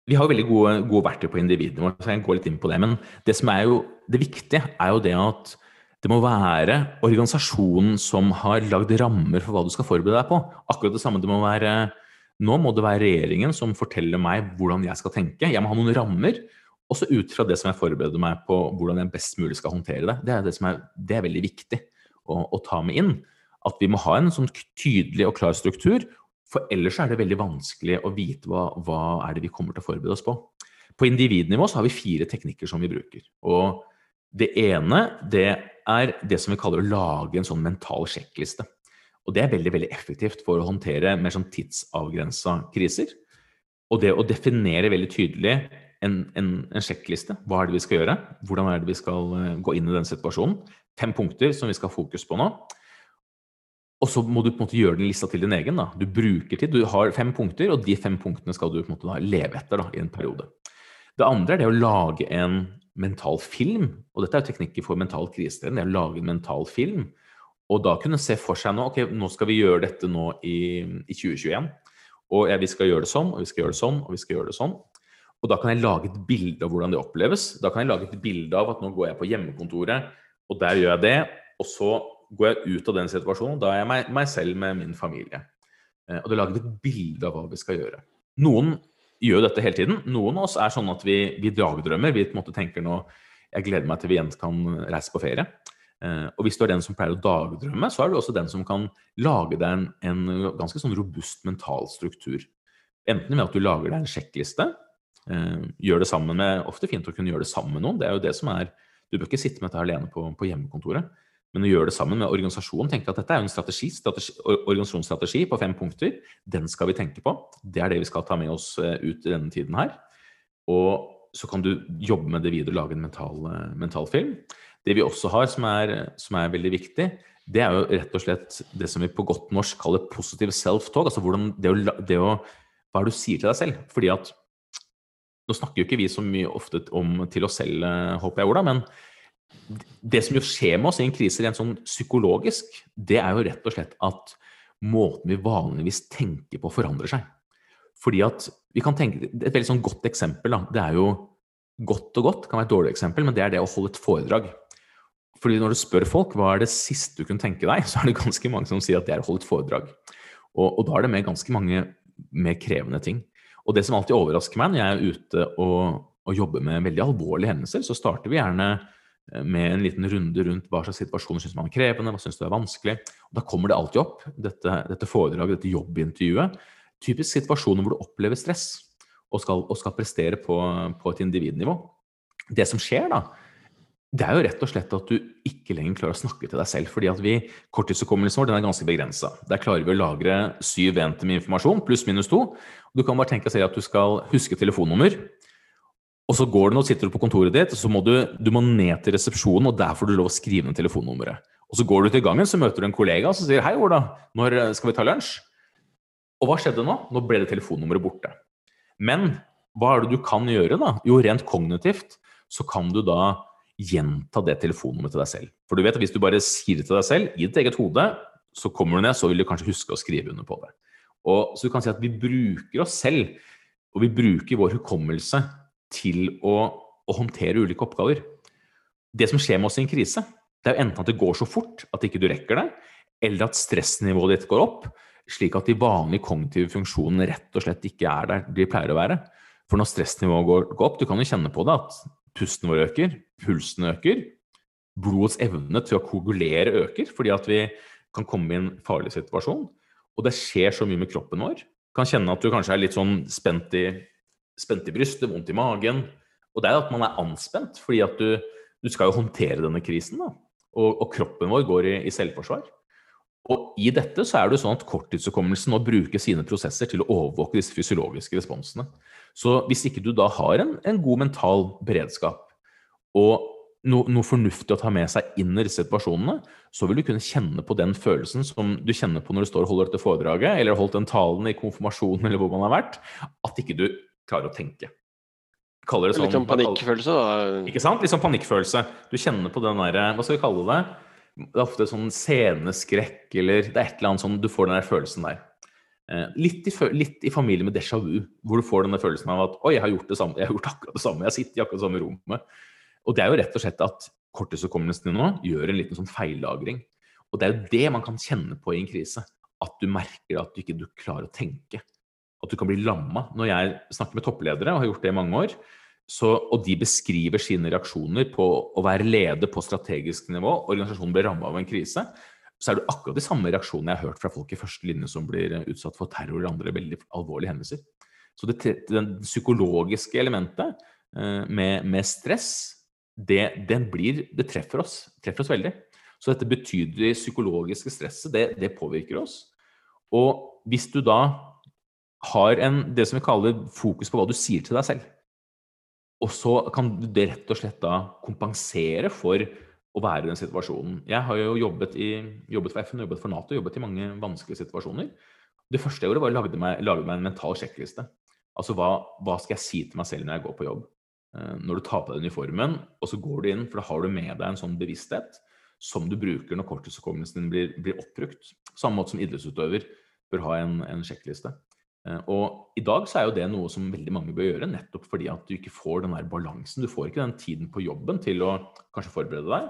Vi har jo veldig gode, gode verktøy på individnivå, så jeg kan gå litt inn på det. Men det som er jo det viktige, er jo det at det må være organisasjonen som har lagd rammer for hva du skal forberede deg på. Akkurat det samme det må være Nå må det være regjeringen som forteller meg hvordan jeg skal tenke. Jeg må ha noen rammer. også ut fra det som jeg forbereder meg på hvordan jeg best mulig skal håndtere det. Det er, det som er, det er veldig viktig å, å, ta med inn. At vi må ha en sånn tydelig og klar struktur. For ellers er det veldig vanskelig å vite hva, hva er det vi kommer til å forberede oss på. På individnivå så har vi fire teknikker som vi bruker. Og det ene det er det som vi kaller å lage en sånn mental sjekkliste. Og det er veldig veldig effektivt for å håndtere mer sånn tidsavgrensa kriser. Og det å definere veldig tydelig en, en, en, sjekkliste. Hva er det vi skal gjøre? Hvordan er det vi skal eh, gå inn i den situasjonen? Fem punkter som vi skal ha fokus på nå. Og så må du på en måte gjøre den lista til din egen. da. Du bruker tid. Du har fem punkter, og de fem punktene skal du på en måte leve etter da, i en periode. Det andre er det å lage en mental film. Og dette er jo teknikker for mental krisetrening. Det er å lage en mental film. Og da kunne se for seg nå ok, nå skal vi gjøre dette nå i, i 2021. Og ja, vi skal gjøre det sånn, og vi skal gjøre det sånn, og vi skal gjøre det sånn. Og da kan jeg lage et bilde av hvordan det oppleves. Da kan jeg lage et bilde av at nå går jeg på hjemmekontoret, og der gjør jeg det. Og så går jeg ut av den situasjonen. Da er jeg meg, meg selv med min familie. Eh, og da lager vi et bilde av hva vi skal gjøre. Noen gjør dette hele tiden. Noen av oss er sånn at vi, vi dagdrømmer. Vi på en måte tenker nå jeg gleder meg til vi igjen kan reise på ferie. Eh, og hvis du er den som pleier å dagdrømme, så er du også den som kan lage deg en, en ganske sånn robust mental struktur. Enten ved at du lager deg en sjekkliste, eh, gjør det sammen med Ofte fint å kunne gjøre det sammen med noen. Det er jo det som er Du bør ikke sitte med dette alene på, på hjemmekontoret, men å gjøre det sammen med organisasjonen. Tenke at dette er en strategi, strategi, organisasjonsstrategi på fem punkter. Den skal vi tenke på. Det er det vi skal ta med oss eh, ut i denne tiden her. Og så kan du jobbe med det videre og lage en mental, mental film. Det vi også har som er, som er, veldig viktig, det er jo rett og slett det som vi på godt norsk kaller positiv self-talk. Altså hvordan det å, det å, Hva er det du sier til deg selv? Fordi at Nå snakker jo ikke vi så mye ofte om til oss selv, håper jeg, Ola, men det som jo skjer med oss i en krise rent sånn psykologisk, det er jo rett og slett at måten vi vanligvis tenker på, forandrer seg. Fordi at vi kan tenke, Et veldig sånn godt eksempel da, det er jo godt og godt, kan være et dårlig eksempel, men det er det å holde et foredrag. Fordi når du spør folk hva er det siste du kunne tenke deg, så er det ganske mange som sier at det er å holde et foredrag. Og, og, da er det med ganske mange mer krevende ting. Og det som alltid overrasker meg når jeg er ute og, og jobber med veldig alvorlige hendelser, så starter vi gjerne med en liten runde rundt hva slags situasjoner syns man er krevende, hva syns du er vanskelig. Og da kommer det alltid opp, dette, dette foredraget, dette jobbintervjuet. Typisk situasjoner hvor du opplever stress og skal, og skal prestere på, på et individnivå. Det som skjer da, det er jo rett og slett at du ikke lenger klarer å snakke til deg selv. fordi at vi, Korttidshukommelsen vår den er ganske begrensa. Der klarer vi å lagre syv venter med informasjon, pluss minus to. Du kan bare tenke deg at du skal huske telefonnummer. Og så går du nå, sitter du på kontoret ditt, og så må du, du må ned til resepsjonen, og der får du lov å skrive ned telefonnummeret. Og så går du til gangen, så møter du en kollega som sier 'Hei, Ola, når skal vi ta lunsj?' Og hva skjedde nå? Nå ble det telefonnummeret borte. Men hva er det du kan gjøre, da? Jo, rent kognitivt så kan du da gjenta det telefonnummeret til deg selv. For du vet at hvis du bare sier det til deg selv i ditt eget hode, så kommer du ned, så vil du kanskje huske å skrive under på det. Og, så du kan si at vi bruker oss selv, og vi bruker vår hukommelse til å, å håndtere ulike oppgaver. Det som skjer med oss i en krise, det er enten at det går så fort at ikke du rekker det, eller at stressnivået ditt går opp, slik at de vanlige kognitive funksjonene rett og slett ikke er der de pleier å være. For når stressnivået går, går opp, du kan jo kjenne på det at pusten vår øker, pulsen øker, blodets evne til å koagulere øker fordi at vi kan komme i en farlig situasjon. Og det skjer så mye med kroppen vår. Kan kjenne at du kanskje er litt sånn spent i, spent i brystet, vondt i magen. Og det er at man er anspent, fordi at du, du skal jo håndtere denne krisen. da. Og, og kroppen vår går i, i, selvforsvar. Og i dette så er det sånn at korttidshukommelsen nå bruker sine prosesser til å overvåke disse fysiologiske responsene. Så hvis ikke du da har en, en god mental beredskap og no, noe fornuftig å ta med seg inn i situasjonene, så vil du kunne kjenne på den følelsen som du kjenner på når du står og holder dette foredraget, eller har holdt den talen i konfirmasjonen eller hvor man har vært, at ikke du klarer å tenke. Kaller det sånn, Litt sånn panikkfølelse, da? Ikke sant? Litt sånn panikkfølelse. Du kjenner på den derre Hva skal vi kalle det? Det er ofte sånn sceneskrekk, eller det er et eller annet sånn Du får den der følelsen der. Eh, litt i, litt i, familie med déjà vu, hvor du får denne følelsen av at oi, jeg har gjort det samme, jeg har gjort akkurat det samme, jeg sitter i akkurat det samme rommet. Og det er jo rett og slett at korttidshukommelsen din nå gjør en liten sånn feillagring. Og det er jo det man kan kjenne på i en krise. At du merker at du ikke du klarer å tenke. At du kan bli lamma. Når jeg snakker med toppledere, og har gjort det i mange år, så, og de beskriver sine reaksjoner på å være leder på strategisk nivå, organisasjonen blir ramma av en krise, så er det akkurat de samme reaksjonene jeg har hørt fra folk i første linje som blir utsatt for terror eller andre veldig alvorlige hendelser. Så det, det psykologiske elementet eh, med, med, stress, det, blir, det treffer oss. treffer oss veldig. Så dette betydelige psykologiske stresset, det, det, påvirker oss. Og hvis du da har en, det som vi kaller fokus på hva du sier til deg selv, og så kan det rett og slett da kompensere for å være i den situasjonen. Jeg har jo jobbet, i, jobbet for FN, jobbet for Nato, jobbet i mange vanskelige situasjoner. Det første jeg gjorde, var å lage meg, lage meg en mental sjekkliste. Altså hva, hva, skal jeg si til meg selv når jeg går på jobb? Eh, når du tar på deg uniformen, og så går du inn, for da har du med deg en sånn bevissthet som du bruker når korttidshukommelsen din blir, blir oppbrukt. Samme måte som idrettsutøver bør ha en, en sjekkliste. Eh, og i dag så er jo det noe som veldig mange bør gjøre, nettopp fordi at du ikke får den der balansen. Du får ikke den tiden på jobben til å kanskje forberede deg.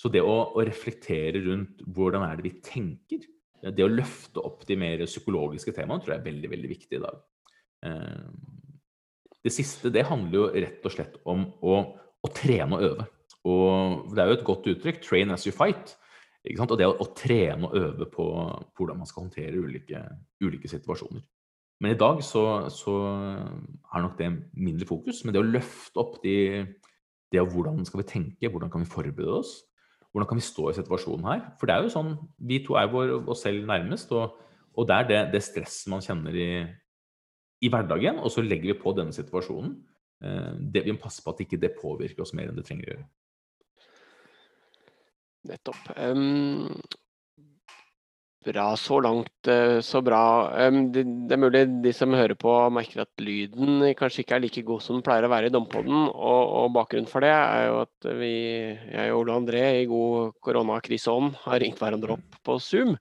Så det å, å reflektere rundt hvordan er det vi tenker, det å løfte opp de mer psykologiske temaene, tror jeg er veldig, veldig viktig i dag. Eh, det siste det handler jo rett og slett om å, å trene og øve. Og det er jo et godt uttrykk, 'train as you fight'. Ikke sant? Og det å, å trene og øve på, hvordan man skal håndtere ulike, ulike situasjoner. Men i dag så, så er nok det mindre fokus. Men det å løfte opp de, det av hvordan skal vi tenke, hvordan kan vi forberede oss, hvordan kan vi stå i situasjonen her? For det er jo sånn, vi to er vår, oss selv nærmest, og, og det er det, det stresset man kjenner i, i, hverdagen, og så legger vi på denne situasjonen. Eh, det, vi må passe på at ikke det påvirker oss mer enn det trenger å gjøre. Nettopp. Um, Bra så langt, eh, så bra. Det, er mulig de som hører på merker at lyden kanskje ikke er like god som den pleier å være i Dompodden. Og, og bakgrunnen for det er jo at vi, jeg og Ole André i god koronakriseånd har ringt hverandre opp på Zoom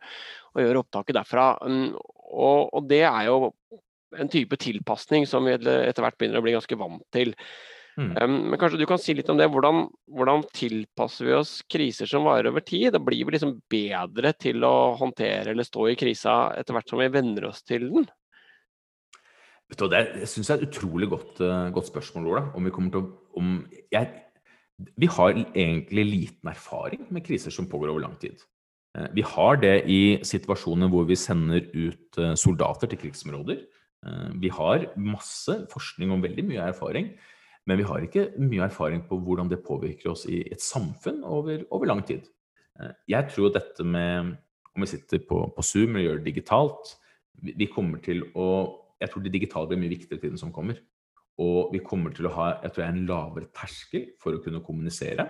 og gjør opptaket derfra. Og, og det er jo en type tilpasning som vi etter hvert begynner å bli ganske vant til. Mm. Um, men kanskje du kan si litt om det. Hvordan, hvordan, tilpasser vi oss kriser som varer over tid? Da blir vi liksom bedre til å håndtere eller stå i krisa etter hvert som vi venner oss til den? Vet du, det syns jeg er et utrolig godt, uh, godt spørsmål, Ola. Om vi kommer til å om, jeg, Vi har egentlig liten erfaring med kriser som pågår over lang tid. Uh, vi har det i situasjoner hvor vi sender ut uh, soldater til krigsområder. Vi har masse forskning om veldig mye erfaring. Men vi har ikke mye erfaring på hvordan det påvirker oss i et samfunn over, over lang tid. Eh, jeg tror dette med om vi sitter på, på Zoom eller gjør det digitalt, vi, kommer til å Jeg tror det digitale blir mye viktigere i tiden som kommer. Og vi kommer til å ha jeg tror jeg, en lavere terskel for å kunne kommunisere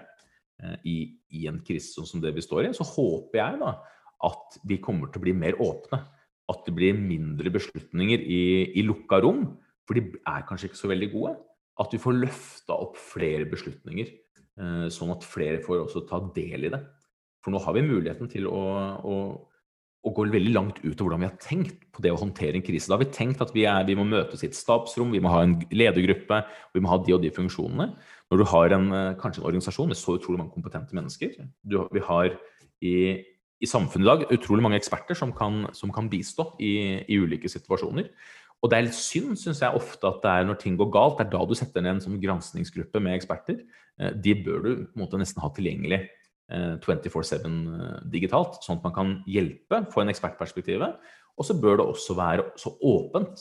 eh, i, i, en krise som det vi står i. Så håper jeg da at vi kommer til å bli mer åpne. At det blir mindre beslutninger i, i lukka rom. For de er kanskje ikke så veldig gode at vi får løfta opp flere beslutninger, eh, sånn at flere får også ta del i det. For nå har vi muligheten til å, å, å gå veldig langt ut av hvordan vi har tenkt på det å håndtere en krise. Da har vi tenkt at vi, er, vi må møtes i et stabsrom, vi må ha en ledergruppe, vi må ha de og de funksjonene. Når du har en, eh, kanskje en organisasjon med så utrolig mange kompetente mennesker du, Vi har i, i, samfunnet i dag utrolig mange eksperter som kan, som kan bistå i, i ulike situasjoner. Og det er litt synd, syns jeg ofte, at det er når ting går galt, det er da du setter ned en sånn granskingsgruppe med eksperter. Eh, de bør du på en måte nesten ha tilgjengelig 24-7 eh, eh, digitalt, sånn at man kan hjelpe, få en ekspertperspektivet. Og så bør det også være så åpent,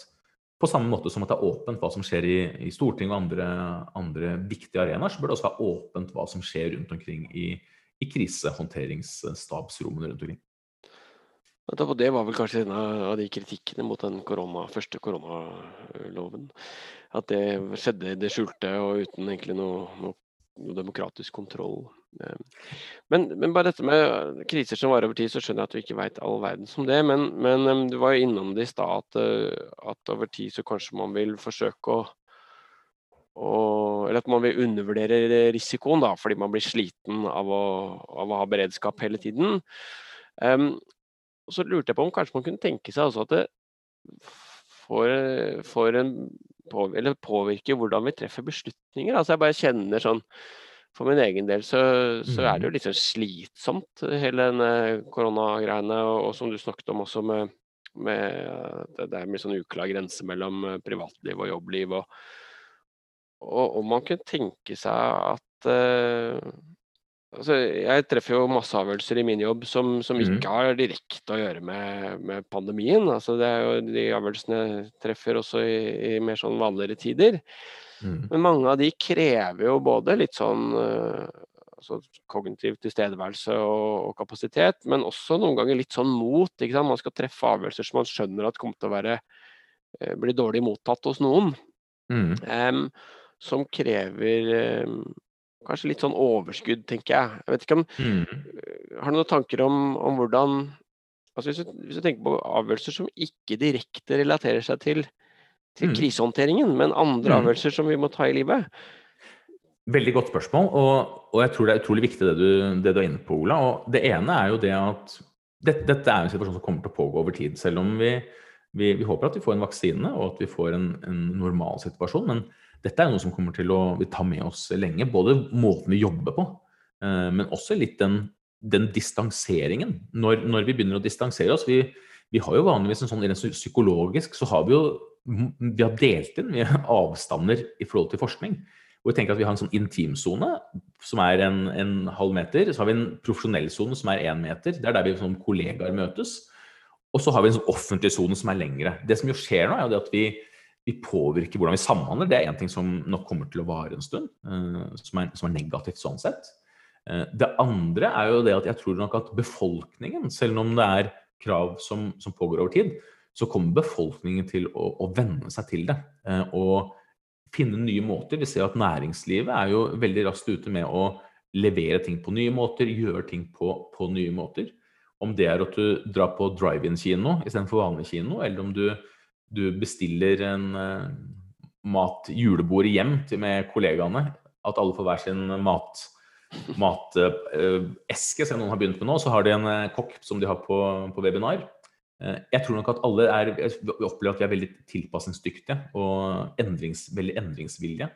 på samme måte som at det er åpent hva som skjer i, i Stortinget og andre, andre, viktige arenaer, så bør det også være åpent hva som skjer rundt omkring i, i krisehåndteringsstabsrommene rundt omkring. Det var vel kanskje en av de kritikkene mot den korona, første koronaloven. At det skjedde i det skjulte og uten egentlig noe, noe, noe demokratisk kontroll. Eh, men, men, bare dette med kriser som varer over tid, så skjønner jeg at du ikke veit all verden som det. Men, men, du var jo innom det i stad at, eh, at, over tid så kanskje man vil forsøke å, å Eller at man vil undervurdere risikoen, da, fordi man blir sliten av å, av å ha beredskap hele tiden. Um, og så lurte jeg på om kanskje man kunne tenke seg altså at det får, får en eller påvirker hvordan vi treffer beslutninger. Altså jeg bare kjenner sånn For min egen del så, så er det jo mm. litt sånn slitsomt, hele denne koronagreiene. Og, og, som du snakket om også med, med det, det er mye sånn uklar grense mellom eh, privatliv og jobbliv. Og, og, og man kunne tenke seg at uh, Altså, jeg treffer jo masse avgjørelser i min jobb som, som mm. ikke har direkte å gjøre med, med, pandemien. Altså, det er jo de avgjørelsene jeg treffer også i, i mer sånn vanligere tider. Mm. Men mange av de krever jo både litt sånn uh, altså kognitiv tilstedeværelse og, og, kapasitet, men også noen ganger litt sånn mot. Man skal treffe avgjørelser som man skjønner at kommer til å være, uh, bli dårlig mottatt hos noen. Mm. Um, som krever um, kanskje litt sånn overskudd, tenker jeg. Jeg vet ikke om mm. Har du noen tanker om, om hvordan altså hvis, du, hvis, du, tenker på avgjørelser som ikke direkte relaterer seg til, til mm. krisehåndteringen, men andre mm. avgjørelser som vi må ta i livet? Veldig godt spørsmål, og, og, jeg tror det er utrolig viktig det du, det du, er inne på, Ola. Og det ene er jo det at dette, dette er en situasjon som kommer til å pågå over tid. Selv om vi, vi, vi håper at vi får en vaksine og at vi får en, en normal situasjon. men dette er noe som kommer til å ta med oss lenge. Både måten vi jobber på, eh, men også litt den, den distanseringen. Når, når, vi begynner å distansere oss vi, vi har jo vanligvis en sånn psykologisk så har vi jo vi har delt inn vi har avstander i forhold til forskning. Hvor vi tenker at vi har en sånn intimsone som er en, en, halv meter. Så har vi en profesjonell sone som er én meter. Det er der vi som kollegaer møtes. Og så har vi en sånn offentlig sone som er lengre. Det som jo skjer nå, er jo at vi, vi påvirker hvordan vi samhandler. Det er én ting som nok kommer til å vare en stund, uh, som, er, som, er, negativt sånn sett. Uh, det andre er jo det at jeg tror nok at befolkningen, selv om det er krav som, som pågår over tid, så kommer befolkningen til å, å venne seg til det. Uh, og finne nye måter. Vi ser at næringslivet er jo veldig raskt ute med å levere ting på nye måter, gjøre ting på, på nye måter. Om det er at du drar på drive-in-kino istedenfor vanlig kino, eller om du, du bestiller en uh, mat julebord hjem til med kollegaene. At alle får hver sin mat mateske, uh, som noen har begynt med nå. Så har de en uh, kokk som de har på, på webinar. Eh, jeg tror nok at alle er, vi opplever at vi er veldig tilpasningsdyktige og endrings, veldig endringsvillige.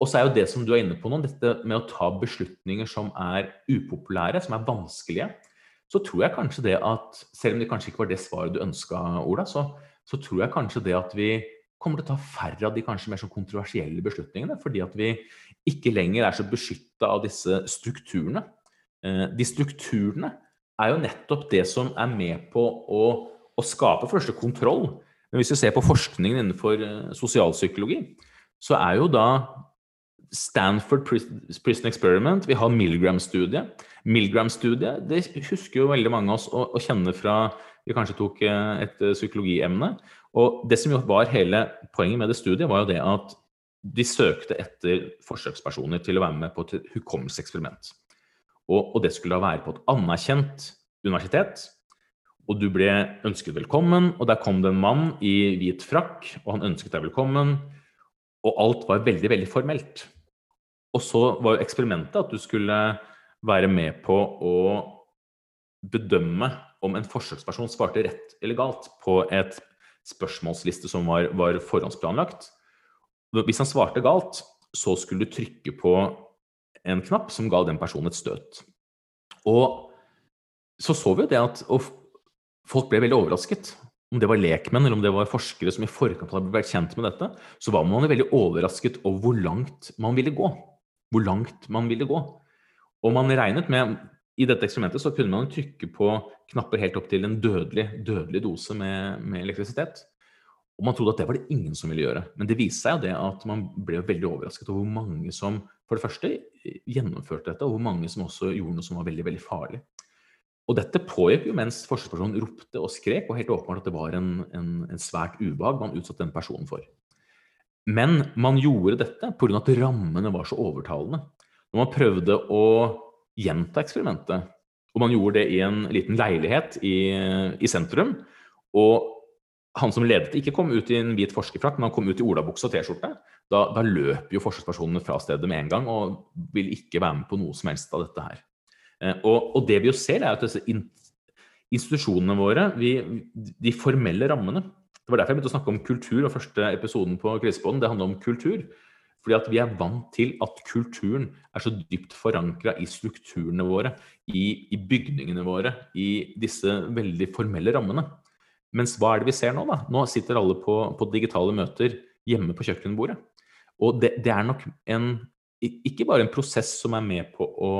Og så er jo det som du er inne på nå, dette med å ta beslutninger som er upopulære, som er vanskelige, så tror jeg kanskje det at selv om det kanskje ikke var det svaret du ønska, Ola, så, så, tror jeg kanskje det at vi kommer til å ta færre av de kanskje mer så kontroversielle beslutningene, fordi at vi ikke lenger er så beskytta av disse strukturene. Eh, de strukturene er jo nettopp det som er med på å, å skape første kontroll. Men hvis vi ser på forskningen innenfor uh, sosialpsykologi, så er jo da Stanford Prison Experiment, vi har Milgram-studiet. Milgram-studiet det husker jo veldig mange av oss å, å kjenne fra vi kanskje tok uh, et uh, psykologiemne. Og det som var hele poenget med det studiet, var jo det at de søkte etter forsøkspersoner til å være med på et hukommelseseksperiment. Og, og, det skulle da være på et anerkjent universitet. Og du ble ønsket velkommen, og der kom det en mann i hvit frakk, og han ønsket deg velkommen. Og alt var veldig, veldig formelt. Og så var jo eksperimentet at du skulle være med på å bedømme om en forsøksperson svarte rett eller galt på et spørsmålsliste som var, var forhåndsplanlagt. Hvis han svarte galt, så skulle du trykke på en knapp som ga den personen et støt. Og så så vi jo det at folk ble veldig overrasket. Om det var lekmenn eller om det var forskere som i forkant hadde vært kjent med dette, så var man veldig overrasket over hvor langt man ville gå. Hvor langt man ville gå. Og man regnet med I dette eksperimentet så kunne man trykke på knapper helt opp til en dødelig, dødelig dose med, med elektrisitet. Og man trodde at det var det ingen som ville gjøre. Men det viste seg jo det at man ble veldig overrasket over hvor mange som for det første gjennomførte dette, og hvor mange som også gjorde noe som var veldig, veldig farlig. Og dette pågikk jo mens forskerpersonen ropte og skrek, og helt åpenbart at det var en, en, en svært ubehag man utsatte den personen for. Men man gjorde dette pga. at rammene var så overtalende. Når man prøvde å gjenta eksperimentet, og man gjorde det i en liten leilighet i, i sentrum, og han som ledet ikke kom ut i en hvit forskerfrakk, men han kom ut i olabukse og T-skjorte. Da, da løper jo forsvarspersonene fra stedet med en gang og vil ikke være med på noe som helst av dette her. Eh, og, og det vi jo ser, er at disse institusjonene våre, vi, de formelle rammene Det var derfor jeg begynte å snakke om kultur, og første episoden på Krisepodden det handler om kultur. Fordi at vi er vant til at kulturen er så dypt forankra i strukturene våre, i, i bygningene våre, i disse veldig formelle rammene. Mens hva er det vi ser nå, da? Nå sitter alle på, på digitale møter hjemme på kjøkkenbordet. Og det, det, er nok en Ikke bare en prosess som er med på å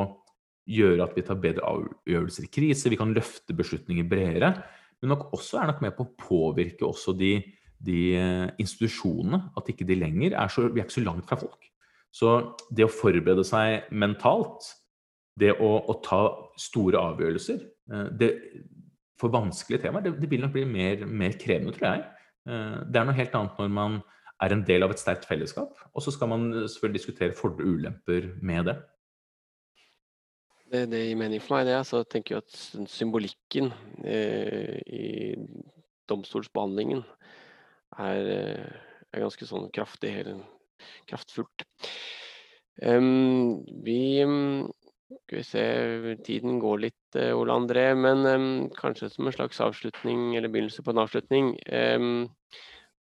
gjøre at vi tar bedre avgjørelser i krise, vi kan løfte beslutninger bredere, men nok også er nok med på å påvirke også de, de eh, institusjonene. At ikke de lenger er så Vi er ikke så langt fra folk. Så det å forberede seg mentalt, det å, å ta store avgjørelser, eh, det, for vanskelige temaer, det, det, vil nok bli mer, mer, krevende, tror jeg. Eh, det er noe helt annet når man er en del av et sterkt fellesskap. Og så skal man selvfølgelig diskutere fordeler og ulemper med det. Det, det gir mening for meg, det. Så jeg at symbolikken eh, i domstolsbehandlingen er, eh, er, ganske sånn kraftig, kraftfullt. Um, vi skal vi se, tiden går litt, eh, Ole André. Men um, kanskje som en slags avslutning, eller begynnelse på en avslutning. Um,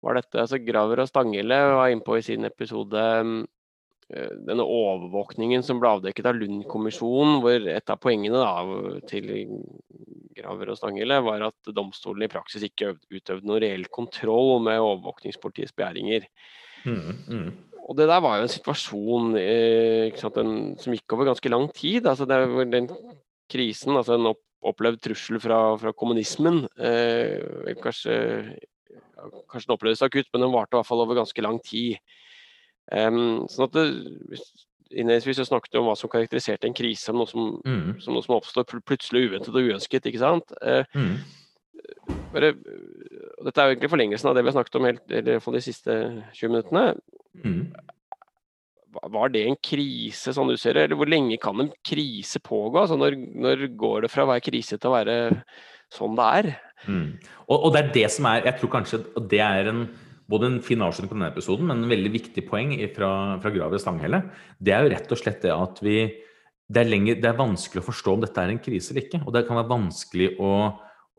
var dette, altså Graver og Stanghelle var innpå i sin episode um, denne overvåkningen som ble avdekket av Lund-kommisjonen, hvor et av poengene da, til Graver og Stanghelle var at domstolen i praksis ikke utøvde noen reell kontroll med overvåkningspolitiets begjæringer. Mm, mm. og det der var jo en situasjon eh, sant, den, som gikk over ganske lang tid. altså det, Den krisen, altså en opp, opplevd trussel fra, fra kommunismen, eh, kanskje, kanskje den opplevdes akutt, men den varte i hvert fall over ganske lang tid. Um, sånn at det, Innledningsvis snakket om hva som karakteriserte en krise som noe som, mm. som, noe som oppstår plutselig uventet og uønsket. ikke sant? Uh, mm. bare, dette er jo egentlig forlengelsen av det vi har snakket om helt, eller de siste 20 minuttene. Mm. Var det en krise, sånn du ser det? Eller hvor lenge kan en krise pågå? Altså når, når går det fra å være krise til å være sånn det er? Mm. Og, og, det er det som er Jeg tror kanskje det er en både en fin avslutning på denne episoden, men en veldig viktig poeng fra, fra Graver Stanghelle. Det er jo rett og slett det at vi det er, lenger, det er, vanskelig å forstå om dette er en krise eller ikke. Og det kan være vanskelig å,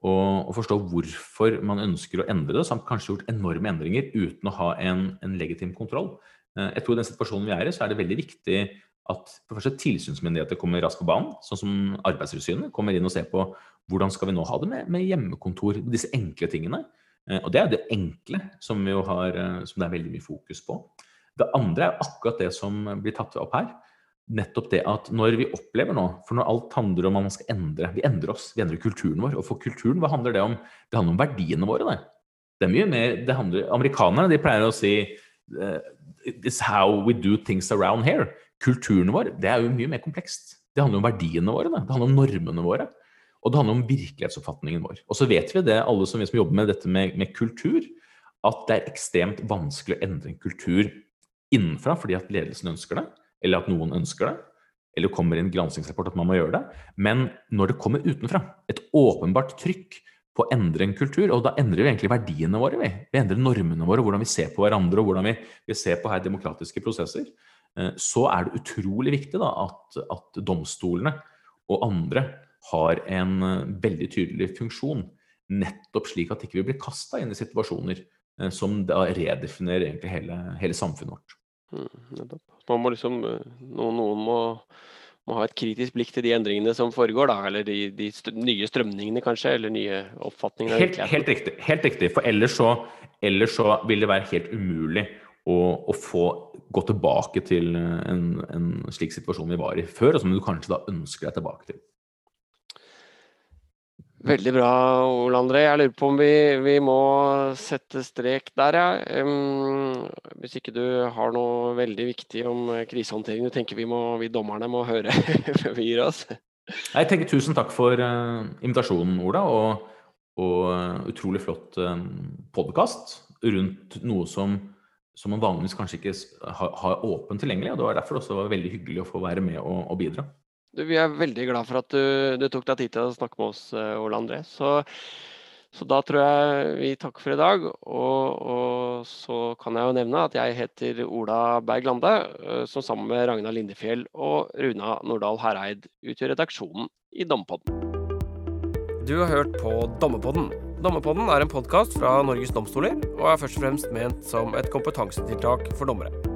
å, å forstå hvorfor man ønsker å endre det, samt kanskje gjort enorme endringer uten å ha en, en legitim kontroll. Eh, jeg tror I den situasjonen vi er i, så er det veldig viktig at for første tilsynsmyndigheter kommer raskt på banen, sånn som Arbeidstilsynet kommer inn og ser på hvordan skal vi nå ha det med, med hjemmekontor, disse enkle tingene. Eh, og det er det enkle som, har, eh, som, det er veldig mye fokus på. Det andre er akkurat det som blir tatt opp her. Nettopp det at når vi opplever nå For når alt handler om at man skal endre Vi endrer oss, vi endrer kulturen vår. Og for kulturen, hva handler det om? Det handler om verdiene våre, det. Det er mye mer det handler, Amerikanerne de pleier å si uh, It's how we do things around here. Kulturen vår det er jo mye mer komplekst. Det handler om verdiene våre. Det, det handler om normene våre. Og det handler om virkelighetsoppfatningen vår. Og så vet vi det, alle som, som jobber med dette med, med, kultur, at det er ekstremt vanskelig å endre en kultur innenfra fordi at ledelsen ønsker det, eller at noen ønsker det, eller kommer i en granskingsrapport at man må gjøre det. Men når det kommer utenfra, et åpenbart trykk på å endre en kultur, og da endrer vi egentlig verdiene våre. Vi, vi endrer normene våre, hvordan vi ser på hverandre og hvordan vi, vi ser på her demokratiske prosesser. Eh, så er det utrolig viktig da, at, at domstolene og andre har en eh, veldig tydelig funksjon. Nettopp slik at ikke vi ikke blir kasta inn i situasjoner eh, som da redefinerer egentlig hele, hele samfunnet vårt. Mm, Man må liksom, eh, noen, noen må, må, ha et kritisk blikk til de endringene som foregår, da, eller de, de nye strømningene kanskje, eller nye oppfatninger. Helt, helt, riktig, helt riktig, for ellers så, ellers så, vil det være helt umulig å, å få gå tilbake til en, en, slik situasjon vi var i før, og som du kanskje da ønsker deg tilbake til. Veldig bra, Ole André. Jeg lurer på om vi, vi må sette strek der, ja. Um, hvis ikke du har noe veldig viktig om krisehåndtering du tenker vi, må, vi dommerne må høre før vi gir oss? Jeg tenker Tusen takk for uh, invitasjonen, Ola, og, og uh, utrolig flott uh, eh, podkast rundt noe som, som, man vanligvis kanskje ikke har, har åpent tilgjengelig. og Det var derfor også var veldig hyggelig å få være med og, og bidra. Vi er veldig glad for at du, du, tok deg tid til å snakke med oss, eh, Ole André. Så, så, da tror jeg vi takker for i dag. Og, og, så kan jeg jo nevne at jeg heter Ola Berg Lande, eh, som sammen med Ragnar Lindefjell og Runa Nordahl Hereid utgjør redaksjonen i Dommepodden. Du har hørt på Dommepodden. Dommepodden er en podkast fra Norges domstoler, og er først og fremst ment som et kompetansetiltak for dommere.